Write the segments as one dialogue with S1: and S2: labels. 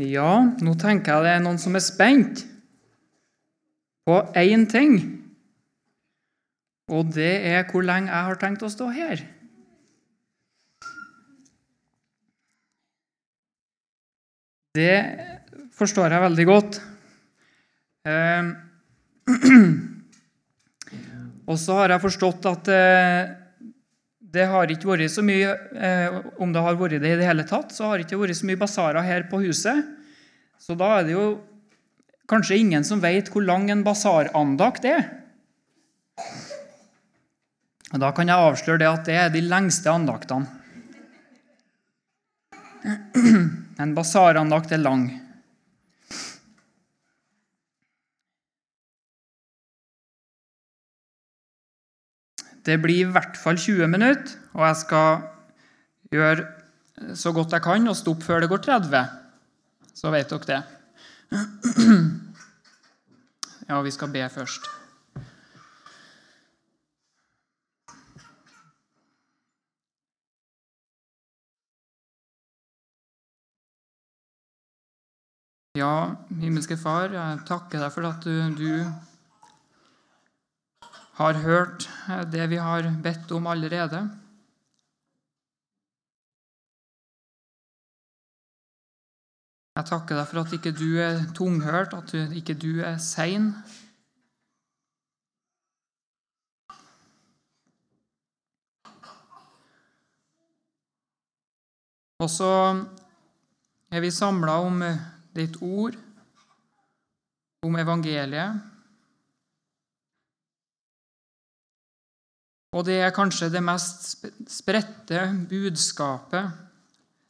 S1: Ja, nå tenker jeg det er noen som er spent på én ting. Og det er hvor lenge jeg har tenkt å stå her. Det forstår jeg veldig godt. Eh, og så har jeg forstått at eh, det har ikke vært så mye eh, Om det har vært det i det hele tatt, så har det ikke vært så mye basarer her på huset. Så da er det jo kanskje ingen som vet hvor lang en basarandakt er. Og Da kan jeg avsløre det at det er de lengste andaktene. En basarandakt er lang. Det blir i hvert fall 20 minutter, og jeg skal gjøre så godt jeg kan og stoppe før det går 30. Så vet dere det. Ja, vi skal be først. Ja, himmelske Far, jeg takker deg for at du, du har hørt det vi har bedt om allerede. Jeg takker deg for at ikke du er tunghørt, at ikke du er sein. Og så er vi samla om ditt ord, om evangeliet. Og det er kanskje det mest spredte budskapet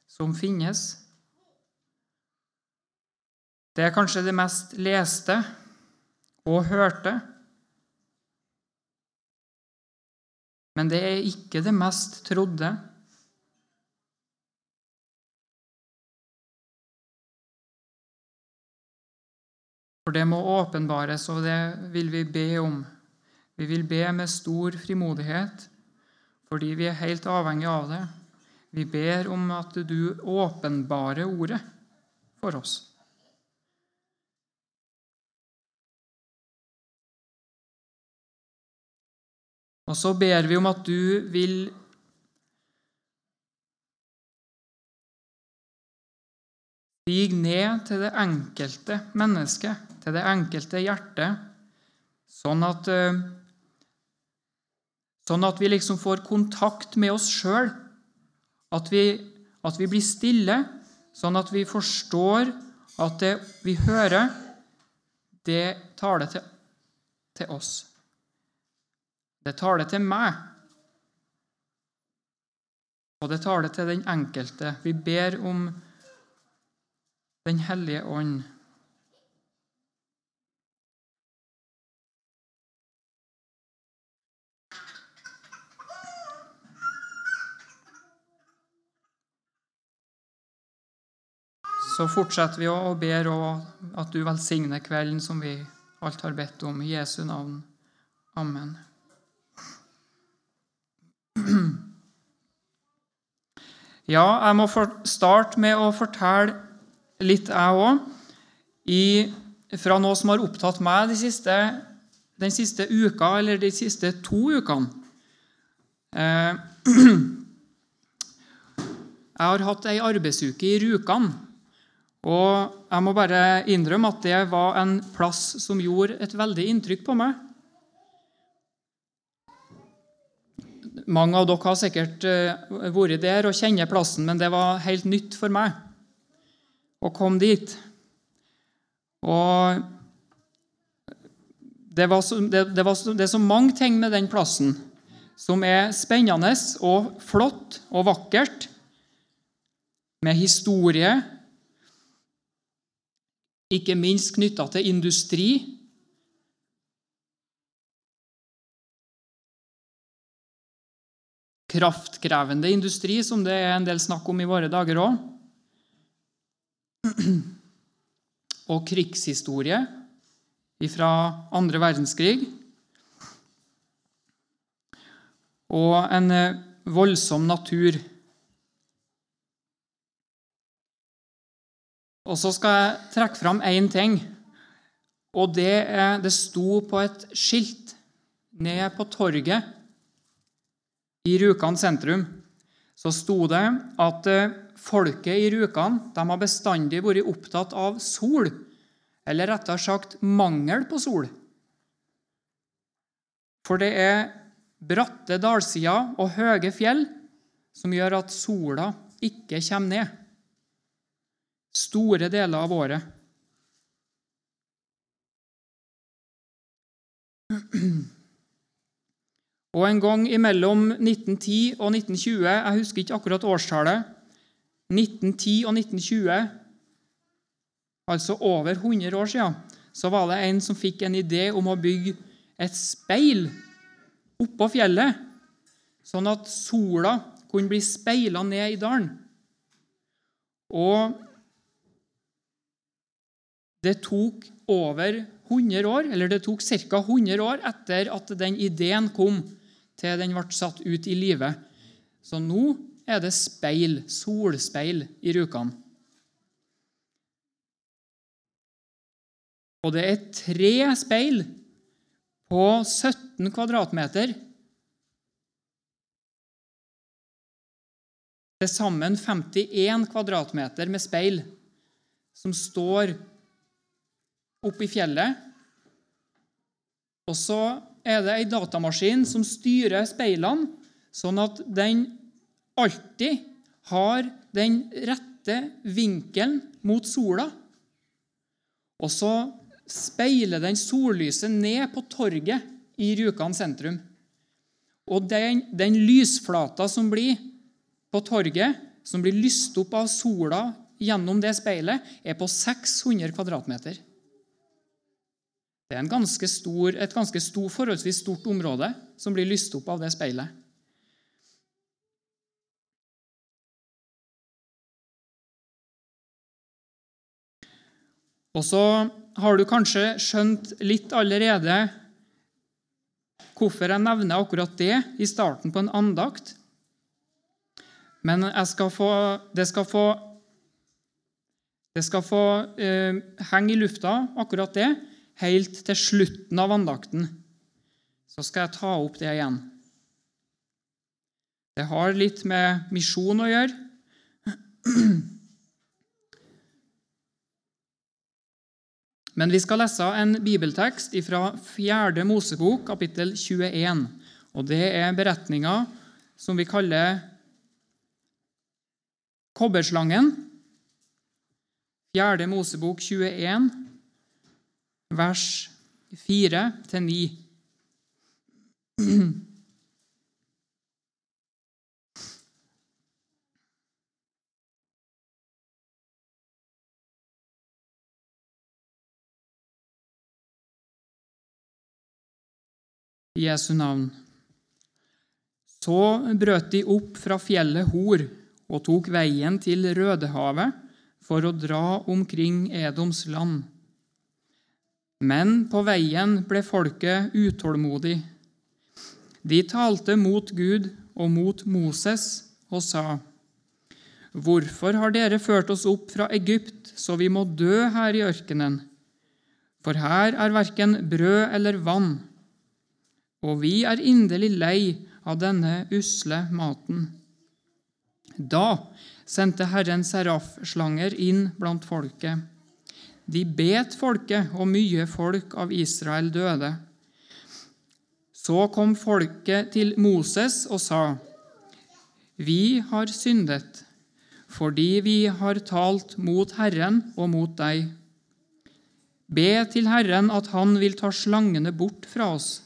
S1: som finnes. Det er kanskje det mest leste og hørte. Men det er ikke det mest trodde. For det må åpenbares, og det vil vi be om. Vi vil be med stor frimodighet, fordi vi er helt avhengig av det. Vi ber om at du åpenbarer ordet for oss. Og så ber vi om at du vil stige ned til det enkelte mennesket, til det enkelte hjertet, sånn at, eh, sånn at vi liksom får kontakt med oss sjøl. At, at, vi blir stille, sånn at vi forstår at det vi hører, det taler til, til oss. Det taler til meg, og det taler til den enkelte. Vi ber om Den hellige ånd. Så fortsetter vi å be at du velsigner kvelden som vi alt har bedt om. I Jesu navn. Amen. Ja, jeg må starte med å fortelle litt, jeg òg, fra noe som har opptatt meg de siste, den siste uka, eller de siste to ukene. Eh, jeg har hatt ei arbeidsuke i Rjukan. Og jeg må bare innrømme at det var en plass som gjorde et veldig inntrykk på meg. Mange av dere har sikkert eh, vært der og kjenner plassen, men det var helt nytt for meg å komme dit. Og det, var så, det, det, var så, det er så mange ting med den plassen som er spennende og flott og vakkert, med historie, ikke minst knytta til industri kraftkrevende industri, som det er en del snakk om i våre dager òg. Og krigshistorie fra andre verdenskrig. Og en eh, voldsom natur. Og så skal jeg trekke fram én ting. Og det, det sto på et skilt ned på torget i Rjukan sentrum. Så sto det at eh, folket i Rjukan har bestandig vært opptatt av sol. Eller rettere sagt mangel på sol. For det er bratte dalsider og høye fjell som gjør at sola ikke kommer ned store deler av året. Og en gang imellom 1910 og 1920 Jeg husker ikke akkurat årstallet. 1910 og 1920, altså over 100 år siden, så var det en som fikk en idé om å bygge et speil oppå fjellet, sånn at sola kunne bli speila ned i dalen. Og det tok over 100 år, eller det tok ca. 100 år etter at den ideen kom, til den ble satt ut i livet. Så nå er det speil, solspeil, i Rjukan. Og det er tre speil på 17 kvadratmeter. Til sammen 51 kvadratmeter med speil som står opp i fjellet. Og så er det ei datamaskin som styrer speilene, sånn at den alltid har den rette vinkelen mot sola. Og så speiler den sollyset ned på torget i Rjukan sentrum. Og den, den lysflata som blir på torget, som blir lyst opp av sola gjennom det speilet, er på 600 kvadratmeter. Det er ganske stor, et ganske stor, forholdsvis stort område som blir lyst opp av det speilet. Og så har du kanskje skjønt litt allerede hvorfor jeg nevner akkurat det i starten på en andakt. Men skal få, det skal få, det skal få eh, henge i lufta, akkurat det, helt til slutten av andakten, så skal jeg ta opp det igjen. Det har litt med misjon å gjøre. Men vi skal lese en bibeltekst fra 4. Mosebok, kapittel 21. Og Det er beretninga som vi kaller kobberslangen. 4. Mosebok 21, vers 4-9. I Jesu navn. Så brøt de opp fra fjellet Hor og tok veien til Rødehavet for å dra omkring Edoms land. Men på veien ble folket utålmodig. De talte mot Gud og mot Moses og sa:" Hvorfor har dere ført oss opp fra Egypt, så vi må dø her i ørkenen? For her er verken brød eller vann, og vi er inderlig lei av denne usle maten. Da sendte Herren serafslanger inn blant folket. De bet folket, og mye folk av Israel døde. Så kom folket til Moses og sa:" Vi har syndet, fordi vi har talt mot Herren og mot deg. Be til Herren at Han vil ta slangene bort fra oss.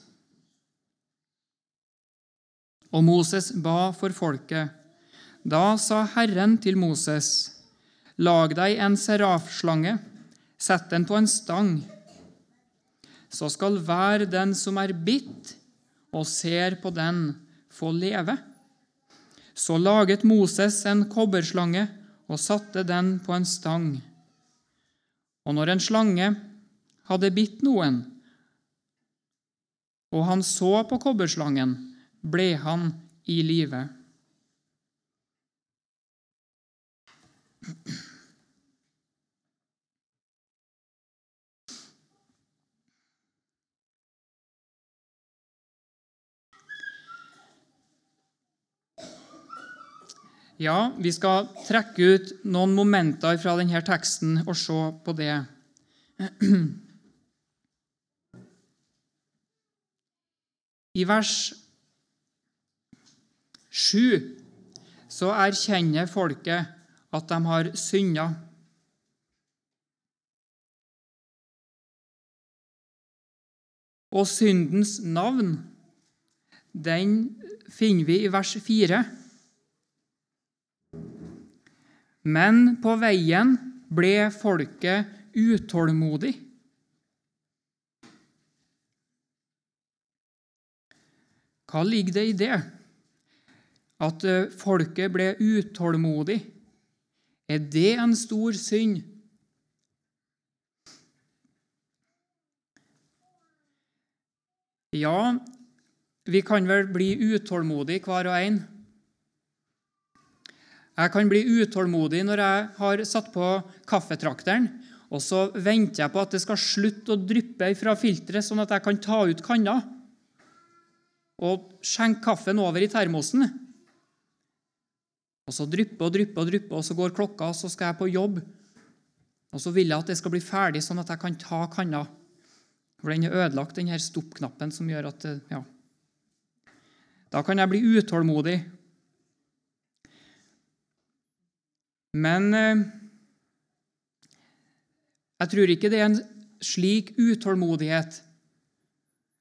S1: Og Moses ba for folket. Da sa Herren til Moses, Lag deg en serafslange Sett den på en stang. Så skal hver den som er bitt og ser på den, få leve. Så laget Moses en kobberslange og satte den på en stang. Og når en slange hadde bitt noen, og han så på kobberslangen, ble han i live. Ja, vi skal trekke ut noen momenter fra denne teksten og se på det. I vers 7 så erkjenner folket at de har synda. Og syndens navn, den finner vi i vers 4. Men på veien ble folket utålmodig. Hva ligger det i det? At eh, folket ble utålmodig? Er det en stor synd? Ja, vi kan vel bli utålmodige hver og en. Jeg kan bli utålmodig når jeg har satt på kaffetrakteren, og så venter jeg på at det skal slutte å dryppe fra filteret, sånn at jeg kan ta ut kanna og skjenke kaffen over i termosen. Og så drypper og drypper og drypper, og så går klokka, og så skal jeg på jobb. Og så vil jeg at det skal bli ferdig, sånn at jeg kan ta kanna. For den er ødelagt, den her stoppknappen som gjør at Ja. Da kan jeg bli utålmodig. Men eh, jeg tror ikke det er en slik utålmodighet,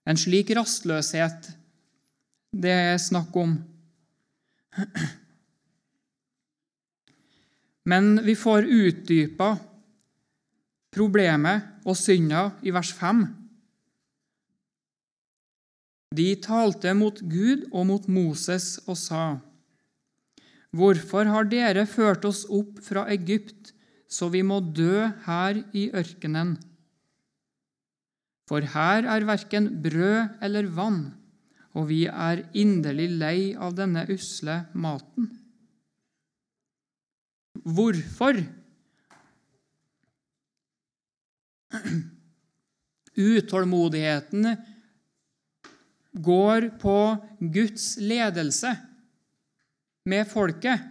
S1: en slik rastløshet, det er snakk om. Men vi får utdypa problemet og synda i vers 5. De talte mot Gud og mot Moses og sa:" Hvorfor har dere ført oss opp fra Egypt, så vi må dø her i ørkenen? For her er verken brød eller vann, og vi er inderlig lei av denne usle maten. Hvorfor? Utålmodigheten går på Guds ledelse med folket.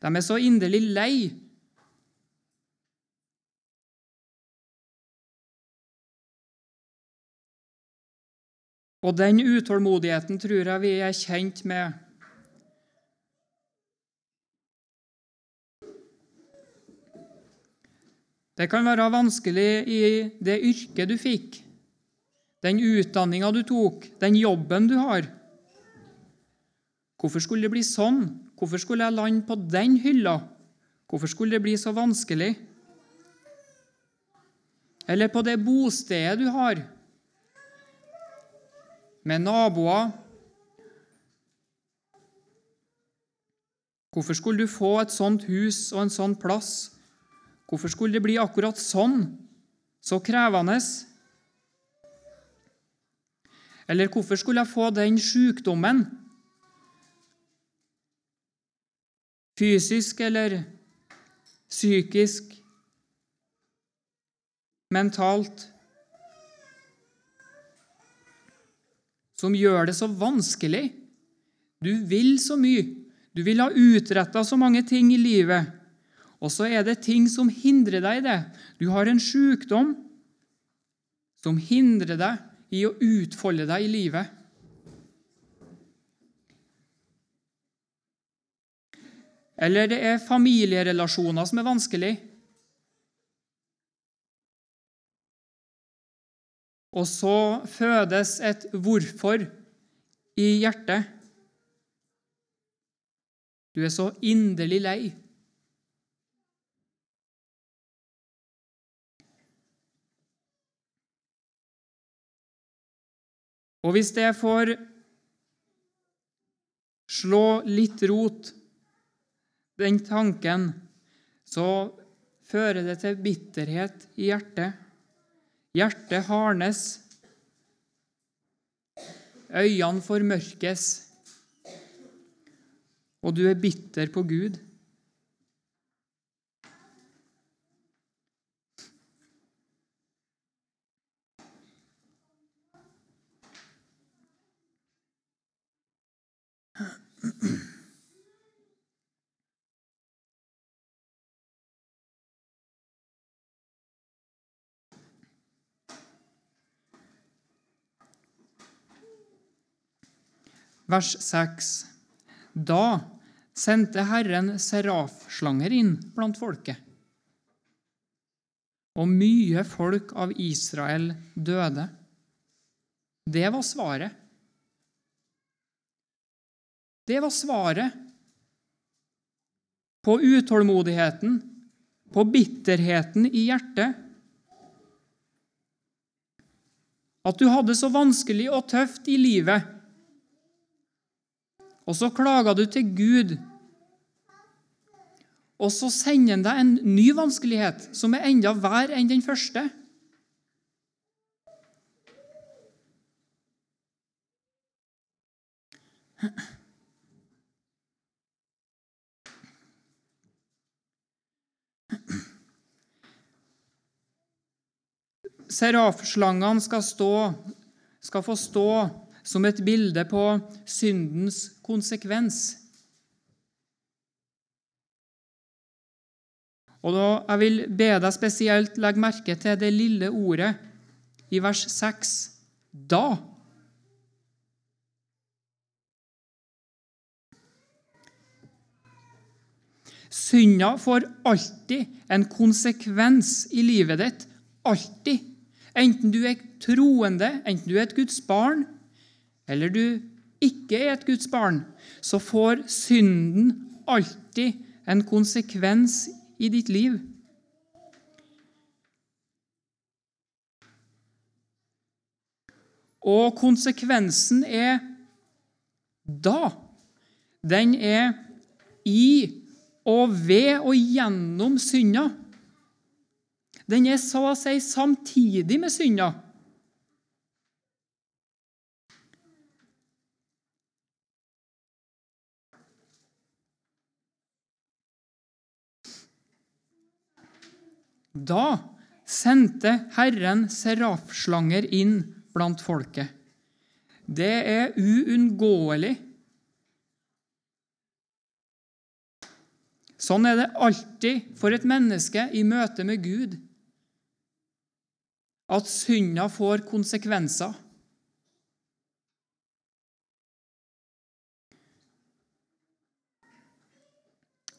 S1: De er så inderlig lei. Og den utålmodigheten tror jeg vi er kjent med. Det kan være vanskelig i det yrket du fikk, den utdanninga du tok, den jobben du har. Hvorfor skulle det bli sånn? Hvorfor skulle jeg lande på den hylla? Hvorfor skulle det bli så vanskelig? Eller på det bostedet du har, med naboer. Hvorfor skulle du få et sånt hus og en sånn plass? Hvorfor skulle det bli akkurat sånn, så krevende? Eller hvorfor skulle jeg få den sykdommen? Fysisk eller psykisk, mentalt, som gjør det så vanskelig. Du vil så mye. Du vil ha utretta så mange ting i livet. Og så er det ting som hindrer deg i det. Du har en sykdom som hindrer deg i å utfolde deg i livet. Eller det er familierelasjoner som er vanskelig. Og så fødes et hvorfor i hjertet. Du er så inderlig lei. Og hvis det får slå litt rot den tanken, så fører det til bitterhet i hjertet. Hjertet hardnes, øynene formørkes, og du er bitter på Gud. Vers 6. Da sendte Herren serafslanger inn blant folket, og mye folk av Israel døde. Det var svaret. Det var svaret på utålmodigheten, på bitterheten i hjertet. At du hadde så vanskelig og tøft i livet. Og så klager du til Gud. Og så sender han deg en ny vanskelighet, som er enda verre enn den første. Serafslangene skal, stå, skal få stå som et bilde på syndens konsekvens. Og da, Jeg vil be deg spesielt legge merke til det lille ordet i vers 6 da. Synda får alltid en konsekvens i livet ditt. Alltid. Enten du er troende, enten du er et Guds barn, eller du ikke er et Guds barn, så får synden alltid en konsekvens i ditt liv. Og konsekvensen er da. Den er i og ved og gjennom synda. Den er så å si samtidig med synda. Da sendte Herren serafslanger inn blant folket. Det er uunngåelig. Sånn er det alltid for et menneske i møte med Gud, at synda får konsekvenser.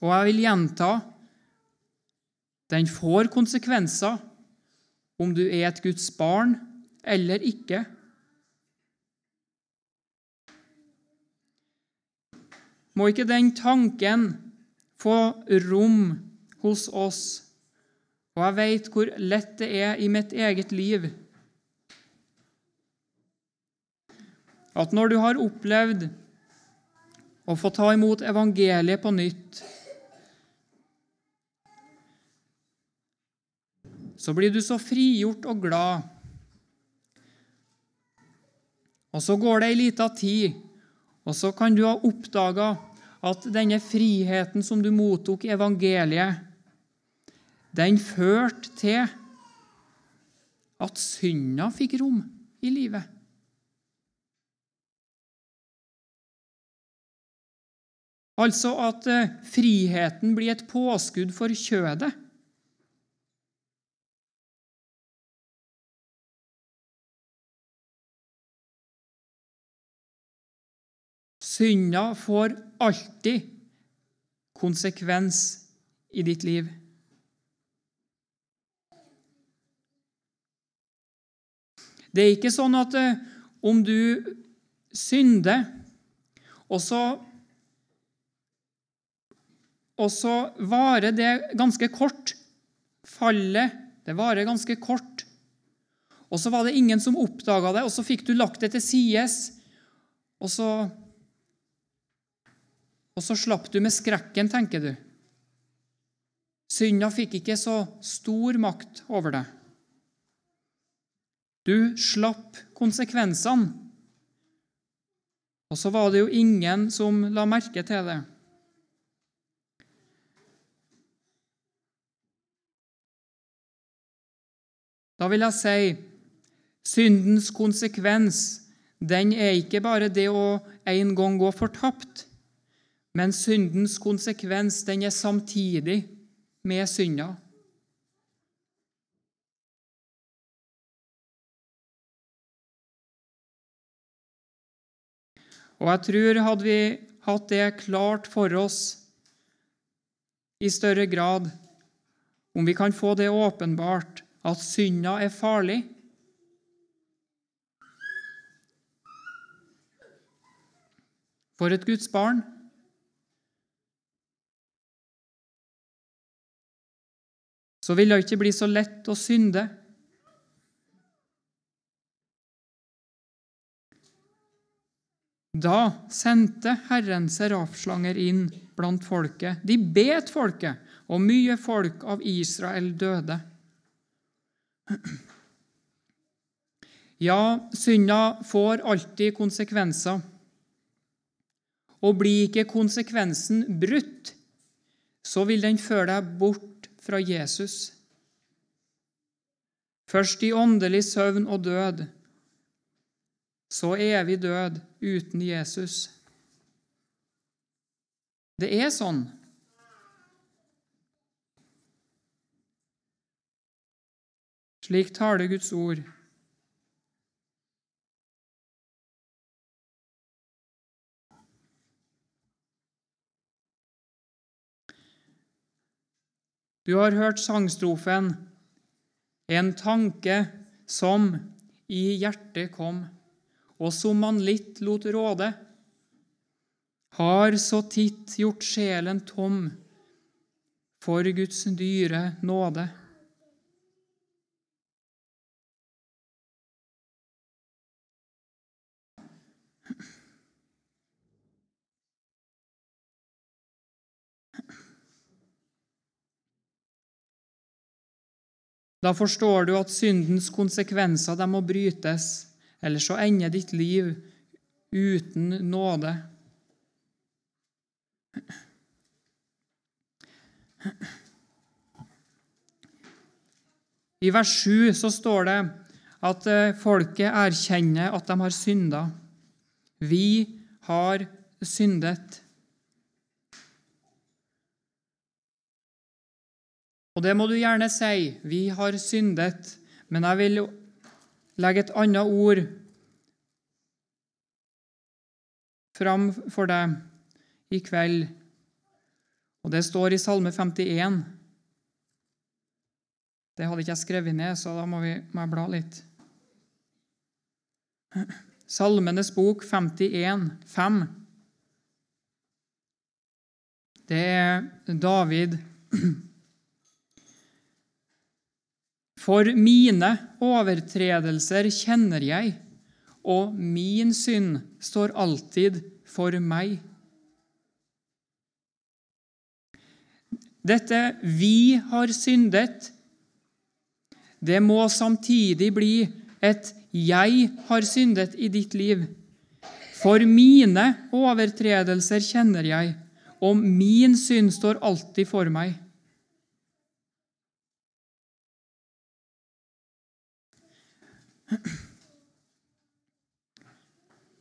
S1: Og jeg vil gjenta den får konsekvenser om du er et Guds barn eller ikke. Må ikke den tanken få rom hos oss, og jeg vet hvor lett det er i mitt eget liv at når du har opplevd å få ta imot evangeliet på nytt, så blir du så frigjort og glad. Og så går det ei lita tid, og så kan du ha oppdaga at denne friheten som du mottok i evangeliet, den førte til at synda fikk rom i livet. Altså at eh, friheten blir et påskudd for kjødet. Synda får alltid konsekvens i ditt liv. Det er ikke sånn at eh, om du synder, og så og så varer det ganske kort. Fallet, det varer ganske kort. Og så var det ingen som oppdaga det, og så fikk du lagt det til sides. Og så og så slapp du med skrekken, tenker du. Synda fikk ikke så stor makt over deg. Du slapp konsekvensene. Og så var det jo ingen som la merke til det. Da vil jeg si syndens konsekvens den er ikke bare det å en gang gå fortapt. Men syndens konsekvens den er samtidig med synda. Og jeg tror hadde vi hatt det klart for oss i større grad, om vi kan få det åpenbart, at synda er farlig For et Guds barn så vil det ikke bli så lett å synde. Da sendte Herren serafslanger inn blant folket. De bet folket, og mye folk av Israel døde. Ja, synda får alltid konsekvenser. Og blir ikke konsekvensen brutt, så vil den føre deg bort fra Jesus. Først i åndelig søvn og død, så evig død uten Jesus. Det er sånn. Slik taler Guds ord. Du har hørt sangstrofen En tanke som i hjertet kom, og som man litt lot råde, har så titt gjort sjelen tom for Guds dyre nåde. Da forstår du at syndens konsekvenser de må brytes, ellers så ender ditt liv uten nåde. I vers 7 så står det at eh, folket erkjenner at de har synda. Vi har syndet. Og det må du gjerne si. Vi har syndet. Men jeg vil legge et annet ord fram for deg i kveld. Og det står i Salme 51. Det hadde ikke jeg skrevet ned, så da må, vi, må jeg bla litt. Salmenes bok 51, 5. Det er David For mine overtredelser kjenner jeg, og min synd står alltid for meg. Dette 'vi har syndet' det må samtidig bli et 'jeg har syndet' i ditt liv. For mine overtredelser kjenner jeg, og min synd står alltid for meg.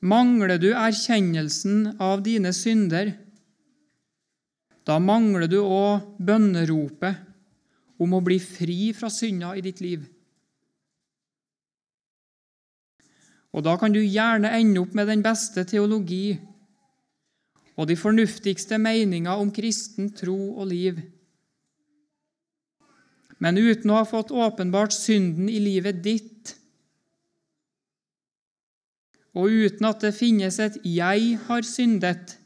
S1: Mangler du erkjennelsen av dine synder, da mangler du òg bønneropet om å bli fri fra synda i ditt liv. Og da kan du gjerne ende opp med den beste teologi og de fornuftigste meninger om kristen tro og liv. Men uten å ha fått åpenbart synden i livet ditt, og uten at det finnes et 'jeg har syndet',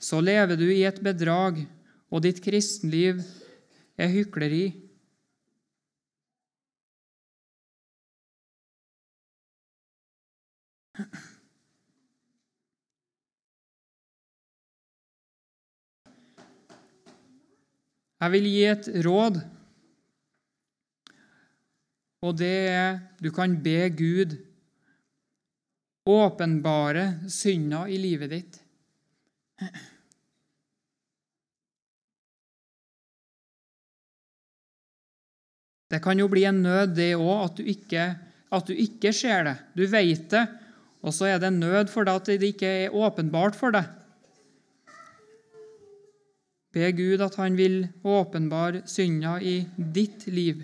S1: så lever du i et bedrag, og ditt kristenliv er hykleri. Jeg vil gi et råd, og det er du kan be Gud åpenbare synder i livet ditt. Det kan jo bli en nød, det òg, at, at, du ikke ser det. Du vet det, og så er det en nød for deg at det ikke er åpenbart for deg. Be Gud at Han vil åpenbare synda i ditt liv.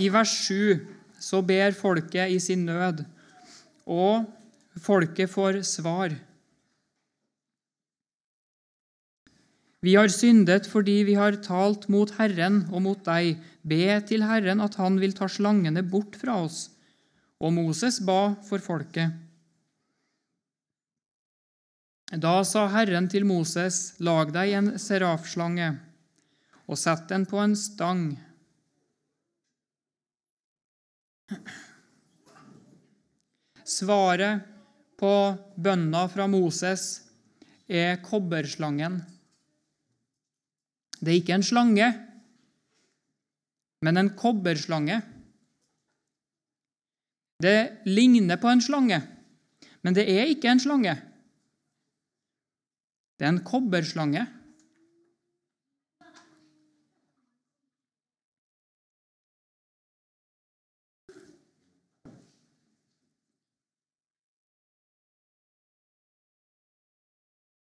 S1: I vers 7 så ber folket i sin nød, og folket får svar. Vi har syndet fordi vi har talt mot Herren og mot deg. Be til Herren at han vil ta slangene bort fra oss. Og Moses ba for folket. Da sa Herren til Moses, lag deg en serafslange og sett den på en stang. Svaret på bønna fra Moses er kobberslangen. Det er ikke en slange, men en kobberslange. Det ligner på en slange, men det er ikke en slange. Det er en kobberslange.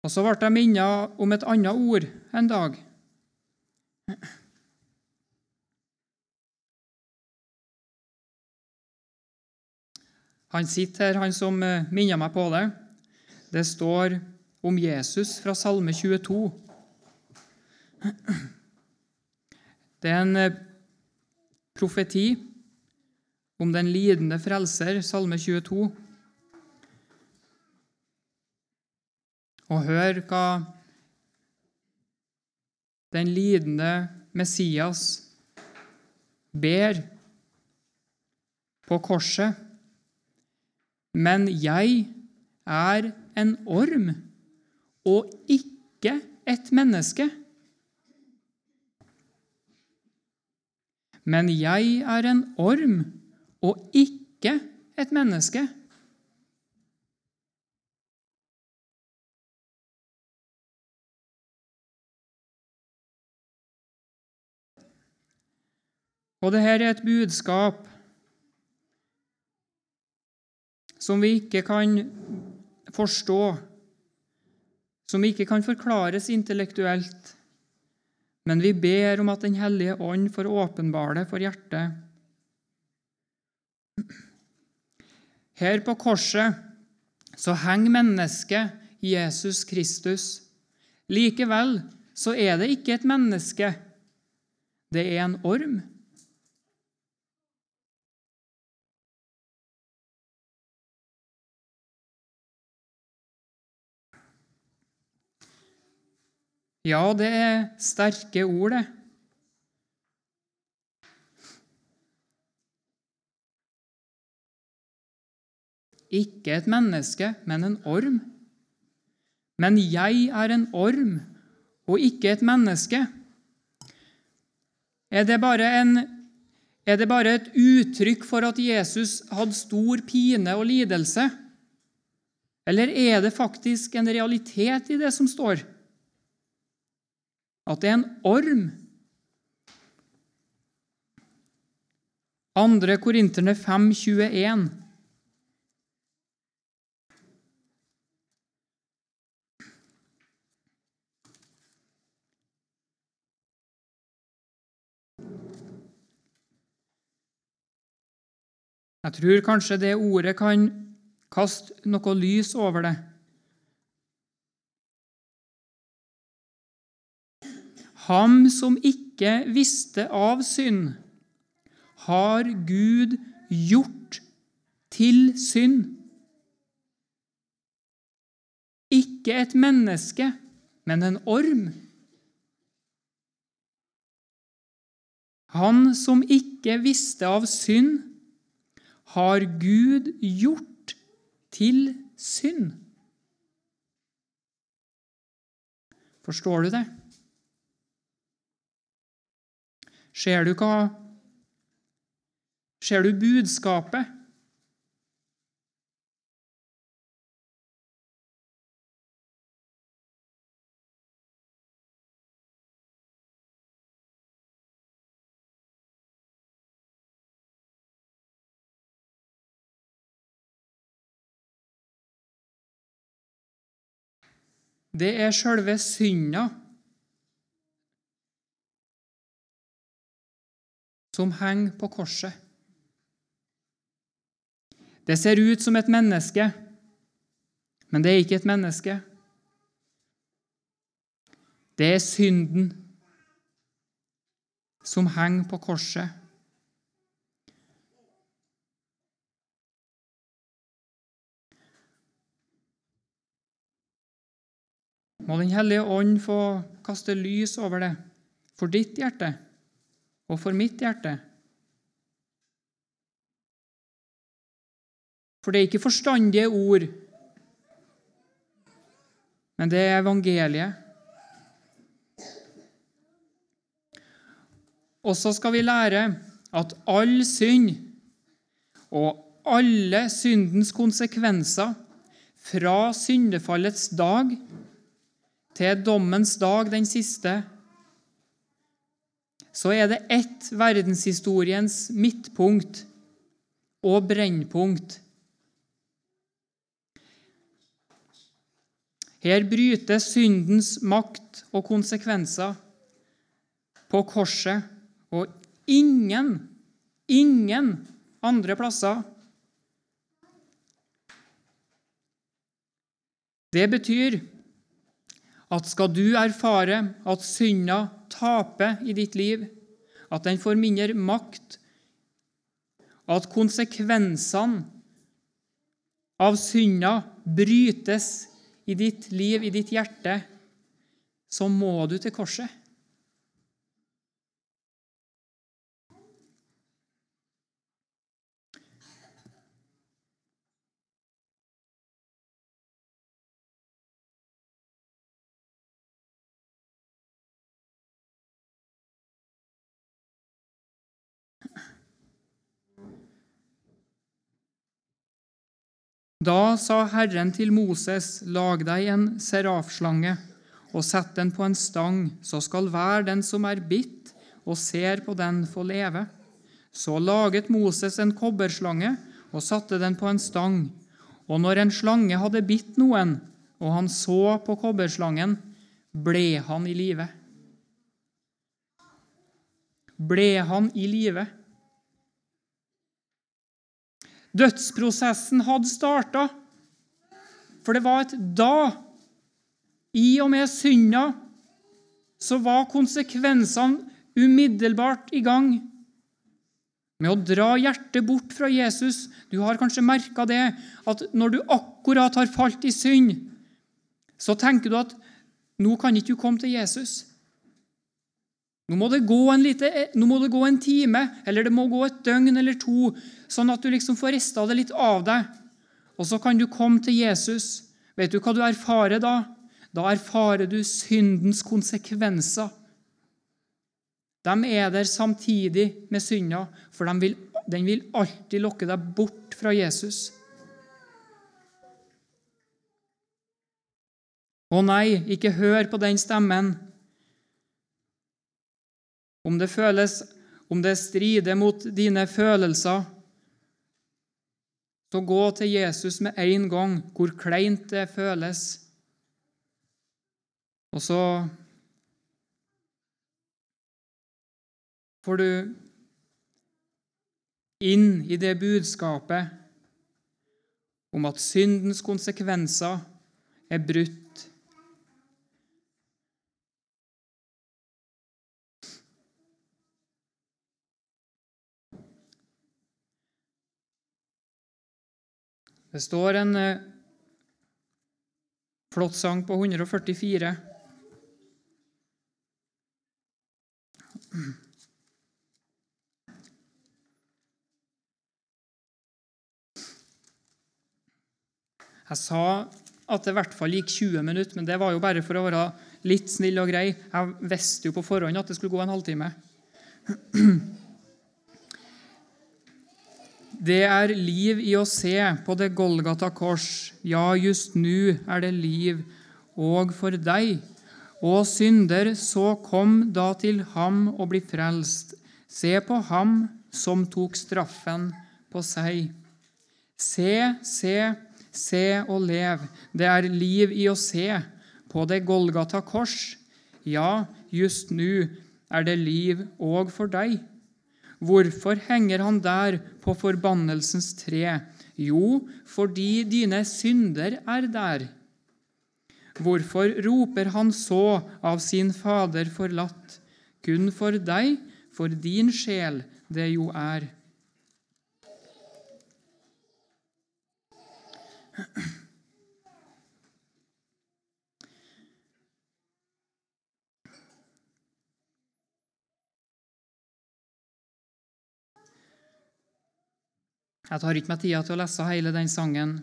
S1: Og så ble jeg minnet om et annet ord en dag. Han sitter her, han som eh, minner meg på det. Det står om Jesus fra Salme 22. Det er en eh, profeti om den lidende frelser, Salme 22. Og hør hva den lidende Messias ber på korset. Men jeg er en orm og ikke et menneske. Men jeg er en orm og ikke et menneske. Og dette er et budskap som vi ikke kan forstå, som ikke kan forklares intellektuelt, men vi ber om at Den hellige ånd får åpenbare det for hjertet. Her på korset så henger mennesket Jesus Kristus. Likevel så er det ikke et menneske, det er en orm. Ja, det er sterke ord, det. Ikke et menneske, men en orm. Men jeg er en orm og ikke et menneske. Er det bare, en, er det bare et uttrykk for at Jesus hadde stor pine og lidelse? Eller er det faktisk en realitet i det som står? At det er en orm. Andre Korinterne 5, 21. Jeg tror kanskje det ordet kan kaste noe lys over det. Ham som ikke visste av synd, har Gud gjort til synd. Ikke et menneske, men en orm. Han som ikke visste av synd, har Gud gjort til synd. Forstår du det? Ser du hva Ser du budskapet? Det er sjølve synda som henger på korset. Det ser ut som et menneske, men det er ikke et menneske. Det er synden som henger på korset. Må Den hellige ånd få kaste lys over det, for ditt hjerte og for mitt hjerte. For det er ikke forstandige ord, men det er evangeliet. Og så skal vi lære at all synd og alle syndens konsekvenser fra syndefallets dag til dommens dag, den siste, så er det ett verdenshistoriens midtpunkt og brennpunkt. Her brytes syndens makt og konsekvenser på korset, og ingen, ingen andre plasser. Det betyr at skal du erfare at synda taper i ditt liv, at den får mindre makt, at konsekvensene av synda brytes i ditt liv, i ditt hjerte, så må du til korset. Da sa Herren til Moses, lag deg en serafslange og sett den på en stang, så skal hver den som er bitt og ser på den, få leve. Så laget Moses en kobberslange og satte den på en stang. Og når en slange hadde bitt noen, og han så på kobberslangen, ble han i live. Ble han i live? Dødsprosessen hadde starta. For det var et da. I og med synda så var konsekvensene umiddelbart i gang med å dra hjertet bort fra Jesus. Du har kanskje merka det, at når du akkurat har falt i synd, så tenker du at nå kan ikke du komme til Jesus. Nå må, lite, nå må det gå en time, eller det må gå et døgn eller to, sånn at du liksom får rista det litt av deg. Og så kan du komme til Jesus. Vet du hva du erfarer da? Da erfarer du syndens konsekvenser. De er der samtidig med synda, for de vil, den vil alltid lokke deg bort fra Jesus. Å nei, ikke hør på den stemmen. Om det føles, om det strider mot dine følelser, så gå til Jesus med en gang, hvor kleint det føles. Og så får du inn i det budskapet om at syndens konsekvenser er brutt Det står en eh, flott sang på 144. Jeg sa at det i hvert fall gikk 20 minutter, men det var jo bare for å være litt snill og grei. Jeg visste jo på forhånd at det skulle gå en halvtime. Det er liv i å se på det Golgata kors. Ja, just nu er det liv og for deg. Å synder, så kom da til ham og bli frelst. Se på ham som tok straffen på seg. Se, se, se og lev. Det er liv i å se på det Golgata kors. Ja, just nu er det liv òg for deg. Hvorfor henger han der på forbannelsens tre? Jo, fordi dine synder er der. Hvorfor roper han så av sin Fader forlatt? Kun for deg, for din sjel, det jo er. Jeg tar ikke meg tida til å lese hele den sangen.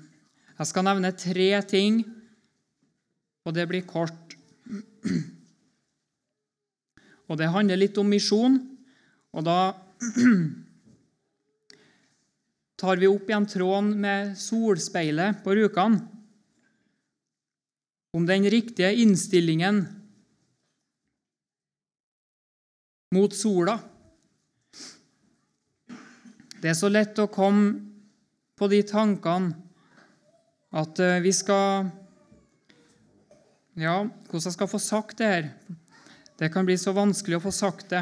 S1: Jeg skal nevne tre ting, og det blir kort. Og det handler litt om misjon, og da tar vi opp igjen tråden med solspeilet på Rjukan. Om den riktige innstillingen mot sola. Det er så lett å komme på de tankene at eh, vi skal Ja, hvordan jeg skal få sagt det her? Det kan bli så vanskelig å få sagt det.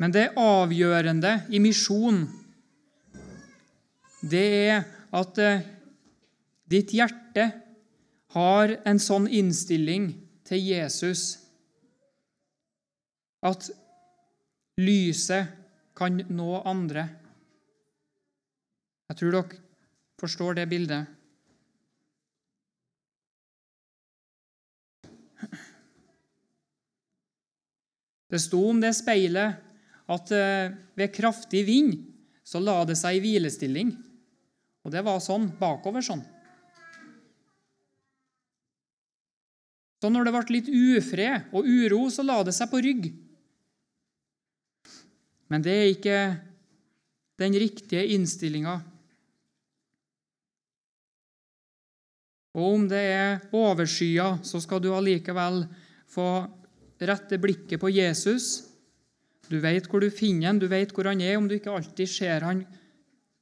S1: Men det avgjørende i misjon, det er at eh, ditt hjerte har en sånn innstilling til Jesus at lyset kan nå andre. Jeg tror dere forstår det bildet. Det sto om det speilet at eh, ved kraftig vind så la det seg i hvilestilling. Og det var sånn bakover sånn. Så når det ble litt ufred og uro, så la det seg på rygg. Men det er ikke den riktige innstillinga. Og om det er overskya, så skal du allikevel få rette blikket på Jesus. Du vet hvor du finner han, du vet hvor han er. Om du ikke alltid ser han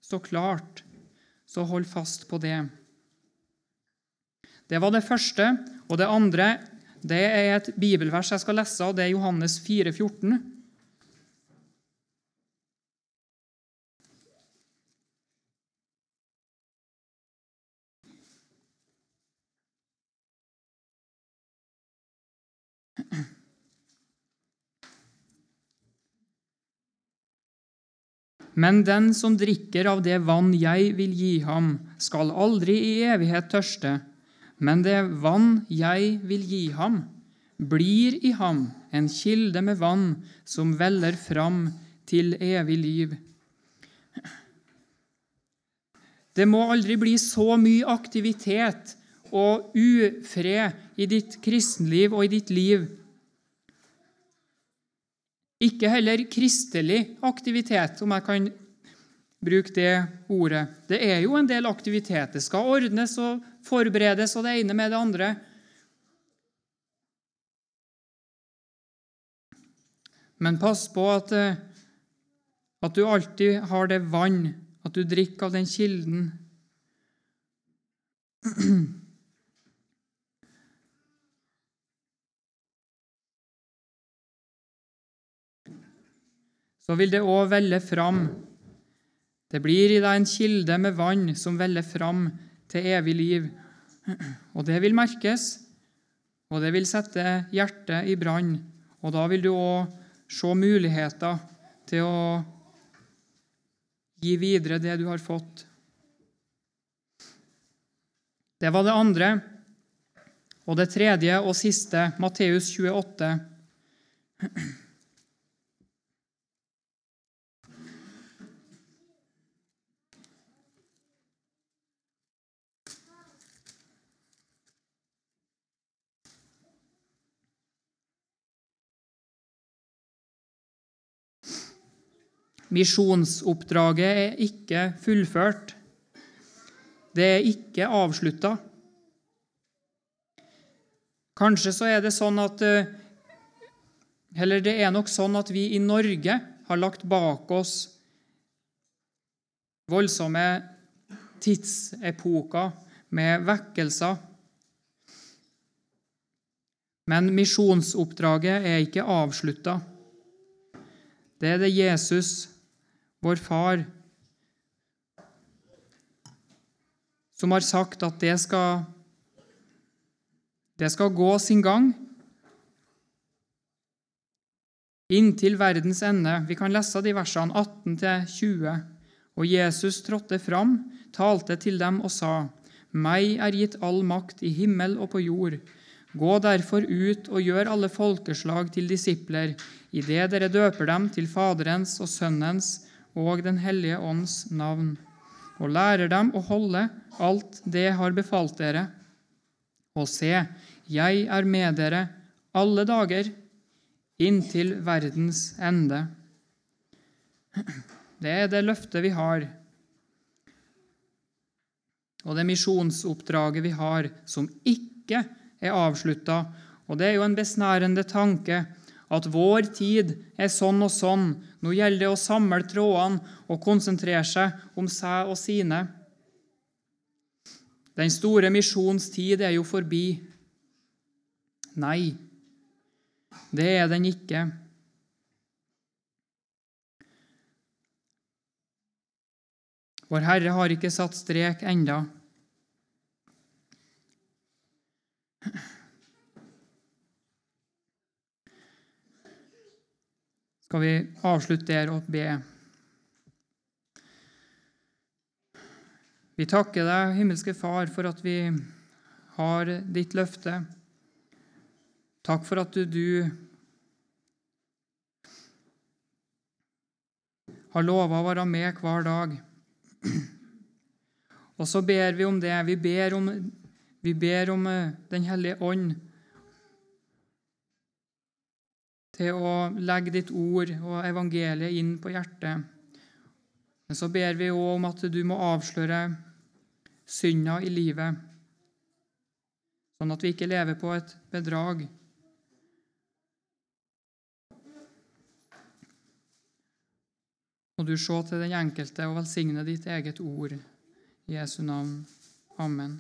S1: så klart, så hold fast på det. Det var det første. Og det andre det er et bibelvers jeg skal lese, og det er Johannes 4, 14. Men den som drikker av det vann jeg vil gi ham, skal aldri i evighet tørste. Men det vann jeg vil gi ham, blir i ham en kilde med vann som veller fram til evig liv. Det må aldri bli så mye aktivitet og ufred i ditt kristenliv og i ditt liv. Ikke heller kristelig aktivitet, om jeg kan bruke det ordet. Det er jo en del aktivitet. Det skal ordnes og forberedes og det ene med det andre. Men pass på at, eh, at du alltid har det vann, at du drikker av den kilden. Så vil det òg velle fram. Det blir i deg en kilde med vann som veller fram til evig liv. Og det vil merkes, og det vil sette hjertet i brann. Og da vil du òg se muligheter til å gi videre det du har fått. Det var det andre. Og det tredje og siste, Matteus 28. Misjonsoppdraget er ikke fullført. Det er ikke avslutta. Kanskje så er det sånn at eh, Eller det er nok sånn at vi i Norge har lagt bak oss voldsomme tidsepoker med vekkelser. Men misjonsoppdraget er ikke avslutta. Det er det Jesus, vår far, som har sagt at det skal, det skal gå sin gang inntil verdens ende. Vi kan lese de versene 18-20. Og Jesus trådte fram, talte til dem og sa:" Meg er gitt all makt i himmel og på jord. Gå derfor ut og gjør alle folkeslag til disipler, idet dere døper dem til Faderens og Sønnens og Den hellige ånds navn, og lærer dem å holde alt det har befalt dere. Og se, jeg er med dere alle dager inntil verdens ende. Det er det løftet vi har, og det misjonsoppdraget vi har, som ikke er avslutta. Og det er jo en besnærende tanke at vår tid er sånn og sånn. Nå gjelder det å samle trådene og konsentrere seg om seg og sine. Den store misjonstid er jo forbi. Nei, det er den ikke. Vår Herre har ikke satt strek enda. Skal vi avslutte der og be? Vi takker deg, himmelske Far, for at vi har ditt løfte. Takk for at du, har lova å være med hver dag. Og så ber vi om det. Vi ber om, vi ber om eh, Den hellige ånd til å legge ditt ord og evangeliet inn på hjertet. Men så ber vi òg om at du må avsløre synda i livet, sånn at vi ikke lever på et bedrag. Må du se til den enkelte og velsigne ditt eget ord. I Jesu navn. Amen.